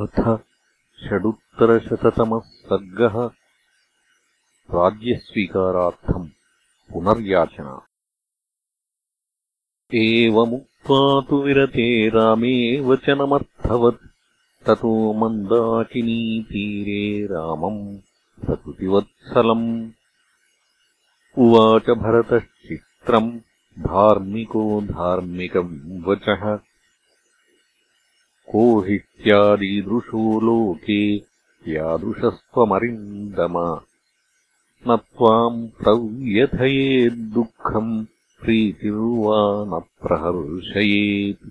अथ षडुत्तरशततमः सर्गः राज्यस्वीकारार्थम् पुनर्याचना। एवमुक्त्वा तु विरते रामे वचनमर्थवत् ततो मन्दाकिनीतीरे रामम् प्रकृतिवत्सलम् उवाच भरतश्चित्रम् धार्मिको धार्मिकम् वचः को हित्यादीदृशो लोके यादृशस्त्वमरिन्दम। न त्वाम् प्रव्यथयेद्दुःखम् प्रीतिर्वा न प्रहर्षयेत्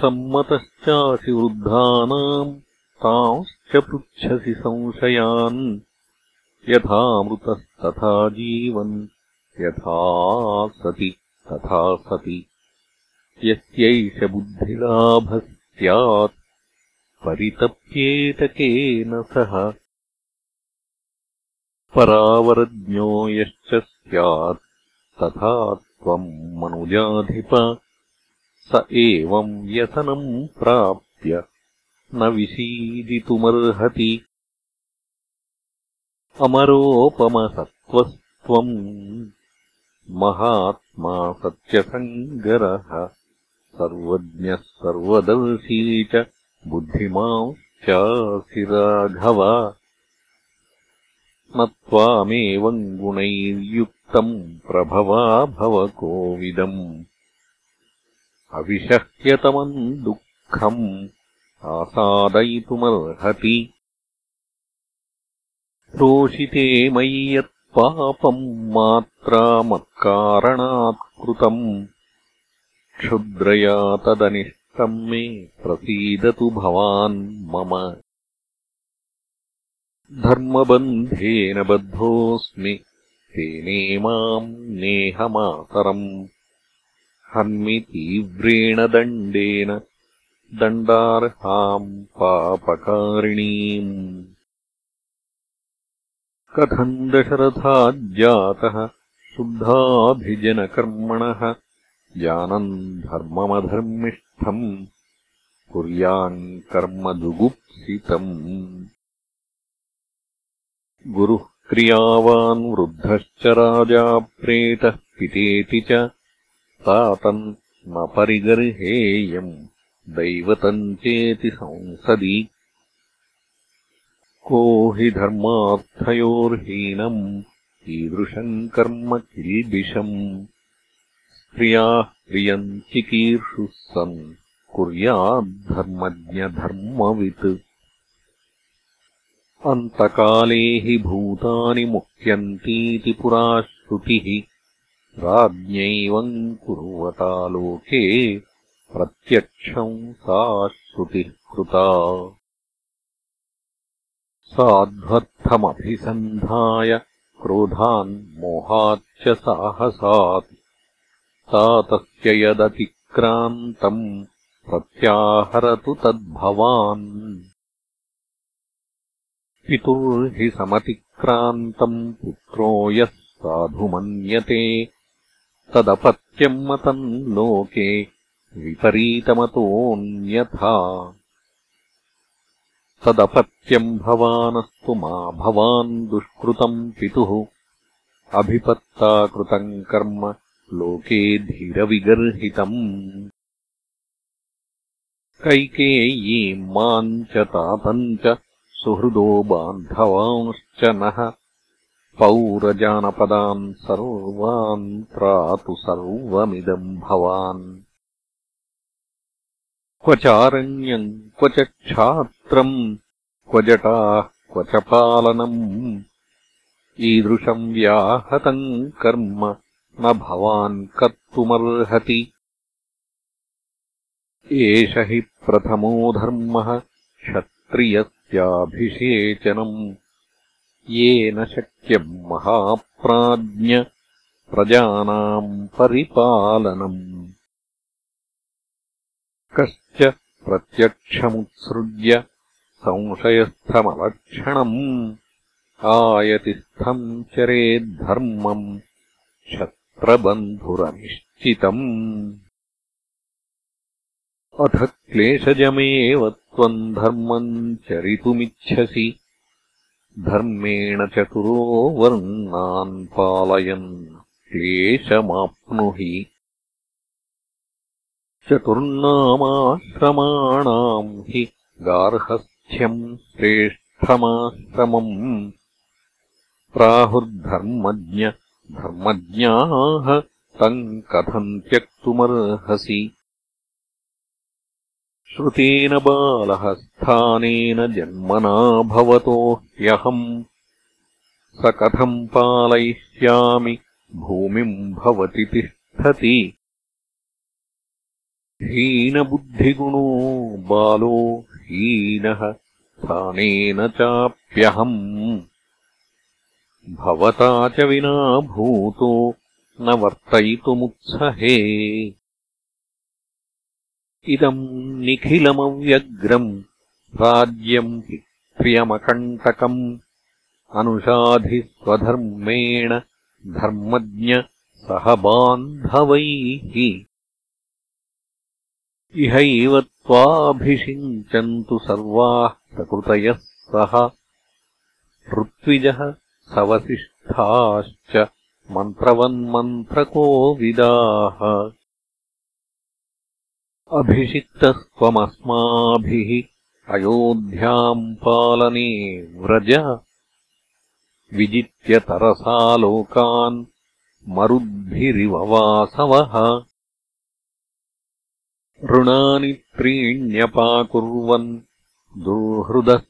सम्मतश्चासि वृद्धानाम् तांश्च पृच्छसि संशयान्। यथामृतस्तथा जीवन् यथा सति तथा सति यस्यैष बुद्धिलाभः स्यात् परितप्येत केन सह। परावरज्ञो यश्च स्यात् तथा त्वम् मनुजाधिप स एवम् व्यसनम् प्राप्य न विशीदितुमर्हति अमरोपमसत्त्वस्त्वम् महात्मा सत्यसङ्गरः सर्वज्ञः सर्वदर्शी च बुद्धिमांश्चासि राघव न त्वामेवम् गुणैर्युक्तम् प्रभवा भव कोविदम् अविशह्यतमम् दुःखम् आसादयितुमर्हति। रोषिते मयि यत्पापम् मात्रा मत्कारणात् कृतम् क्षुद्रया तदनिष्टम् मे प्रसीदतु भवान् मम। धर्मबन्धेन बद्धोऽस्मि तेने माम् नेहमातरम्। हन्मि तीव्रेण दण्डेन दण्डार्हाम् पापकारिणीम्। कथम् दशरथाज्जातः शुद्धाभिजनकर्मणः जानन् धर्ममधर्मिष्ठम् कुर्याम् कर्म जुगुप्सितम् गुरुः क्रियावान् वृद्धश्च राजा प्रेतः पितेति च तातम् न परिगर्हेयम् दैवतम् चेति संसदि। को हि धर्मार्थयोर्हीनम् ईदृशम् कर्म किल्बिषम् प्रियाः प्रियम् चिकीर्षुः सन् कुर्याद्धर्मज्ञधर्मवित् अन्तकाले हि भूतानि मुह्यन्तीति पुरा श्रुतिः राज्ञैवम् कुर्वता लोके प्रत्यक्षम् सा श्रुतिः कृता। साध्वर्थमभिसन्धाय क्रोधान् मोहाच्च साहसात् तस्य यदतिक्रान्तम् प्रत्याहरतु तद्भवान्। पितुर्हि समतिक्रान्तम् पुत्रो यः साधु मन्यते तदपत्यम् मतम् लोके विपरीतमतोऽन्यथा। तदपत्यम् भवानस्तु मा भवान् दुष्कृतम् पितुः अभिपत्ताकृतम् कर्म लोके धीरविगर्हितम्। कैकेयीम् माम् च तातम् च सुहृदो बान्धवांश्च नः। पौरजानपदान् सर्वान् त्रातु सर्वमिदम् भवान्। क्व चारण्यम् क्व च क्षात्रम् क्व जटाः क्व च पालनम्। ईदृशम् व्याहतम् कर्म न भवान् कर्तुमर्हति। एष हि प्रथमो धर्मः क्षत्रियस्याभिषेचनम्। येन शक्यम् महाप्राज्ञ प्रजानाम् परिपालनम्। कश्च प्रत्यक्षमुत्सृज्य संशयस्थमलक्षणम्। आयतिस्थम् चरेद्धर्मम् प्रबन्धुरनिश्चितम्। अथ क्लेशजमेव त्वम् धर्मम् चरितुमिच्छसि। धर्मेण चतुरो वर्णान् पालयन् क्लेशमाप्नुहि। चतुर्नामाश्रमाणाम् हि गार्हस्थ्यम् श्रेष्ठमाश्रमम्। प्राहुर्धर्मज्ञ धर्मज्ञाः तम् कथम् त्यक्तुमर्हसि? श्रुतेन बालः स्थानेन जन्मना भवतो ह्यहम् स कथम् पालयिष्यामि? भूमिम् भवति तिष्ठति। हीनबुद्धिगुणो बालो हीनः स्थानेन चाप्यहम् भवता च विना भूतो न वर्तयितुमुत्सहे। इदम् निखिलमव्यग्रम् राज्यम् प्रियमकण्टकम् अनुषाधि स्वधर्मेण धर्मज्ञ सह बान्धवैः। इहैव त्वाभिषिञ्चन्तु सर्वाः प्रकृतयः सह। ऋत्विजः सवसिष्ठाश्च मन्त्रवन्मन्त्रकोविदाः। अभिषिक्तस्त्वमस्माभिः अयोध्याम् पालने व्रज। विजित्य तरसा लोकान् मरुद्भिरिव वासवः। ऋणानि त्रीण्यपाकुर्वन् दुर्हृदः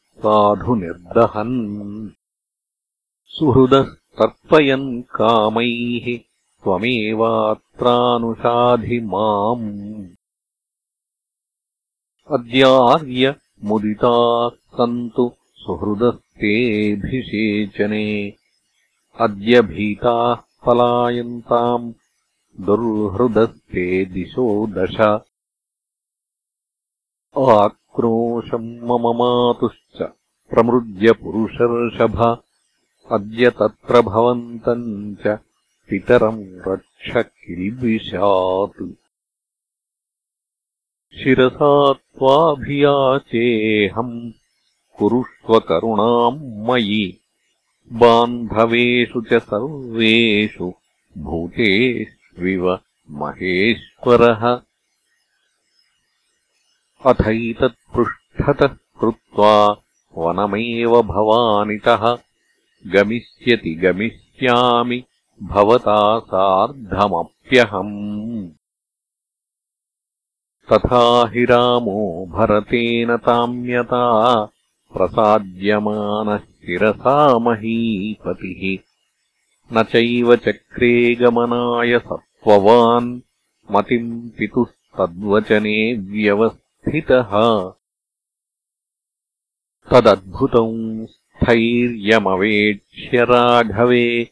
सुहृदस्तर्पयन् कामैः त्वमेवात्रानुषाधि माम् अद्यार्य मुदिताः सन्तु सुहृदस्तेऽभिषेचने। अद्य भीताः पलायन्ताम् दुर्हृदस्ते दिशो दश। आक्रोशम् मम मातुश्च प्रमृज्य पुरुषर्षभ अद्य तत्र भवन्तम् च पितरम् रक्ष किल्बिषात्। शिरसा त्वाभियाचेऽहम् कुरुष्व करुणाम् मयि। बान्धवेषु च सर्वेषु भूतेष्विव महेश्वरः। अथैतत्पृष्ठतः कृत्वा वनमेव भवानितः गमिष्यति गमिष्यामि भवता सार्धमप्यहम्। तथा हि रामो भरतेन ताम्यता प्रसाद्यमानः शिरसा महीपतिः। न चैव चक्रे गमनाय सत्त्ववान् मतिम् पितुस्तद्वचने व्यवस्थितः। तदद्भुतम् स्थैर्यमवेक्ष्य राघवे।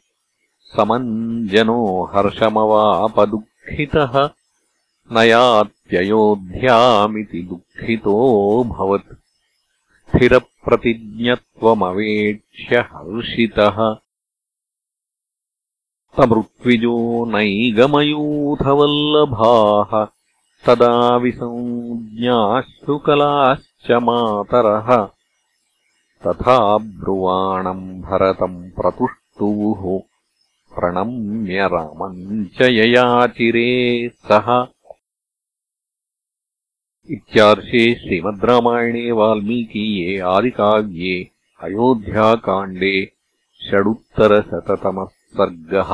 समञ्जनो हर्षमवापदुःखितः। नयात्ययोध्यामिति दुःखितोऽभवत् स्थिरप्रतिज्ञत्वमवेक्ष्य हर्षितः। तमृत्विजो नैगमयूथवल्लभाः। तदा विसञ्ज्ञाश्रुकलाश्च मातरः तथा ब्रुवाणम् भरतम् प्रतुष्टुः प्रणम्य रामम् च ययाचिरे सः इत्यार्षे श्रीमद् रामायणे वाल्मीकीये आदिकाव्ये अयोध्याकाण्डे षडुत्तरशततमः सर्गः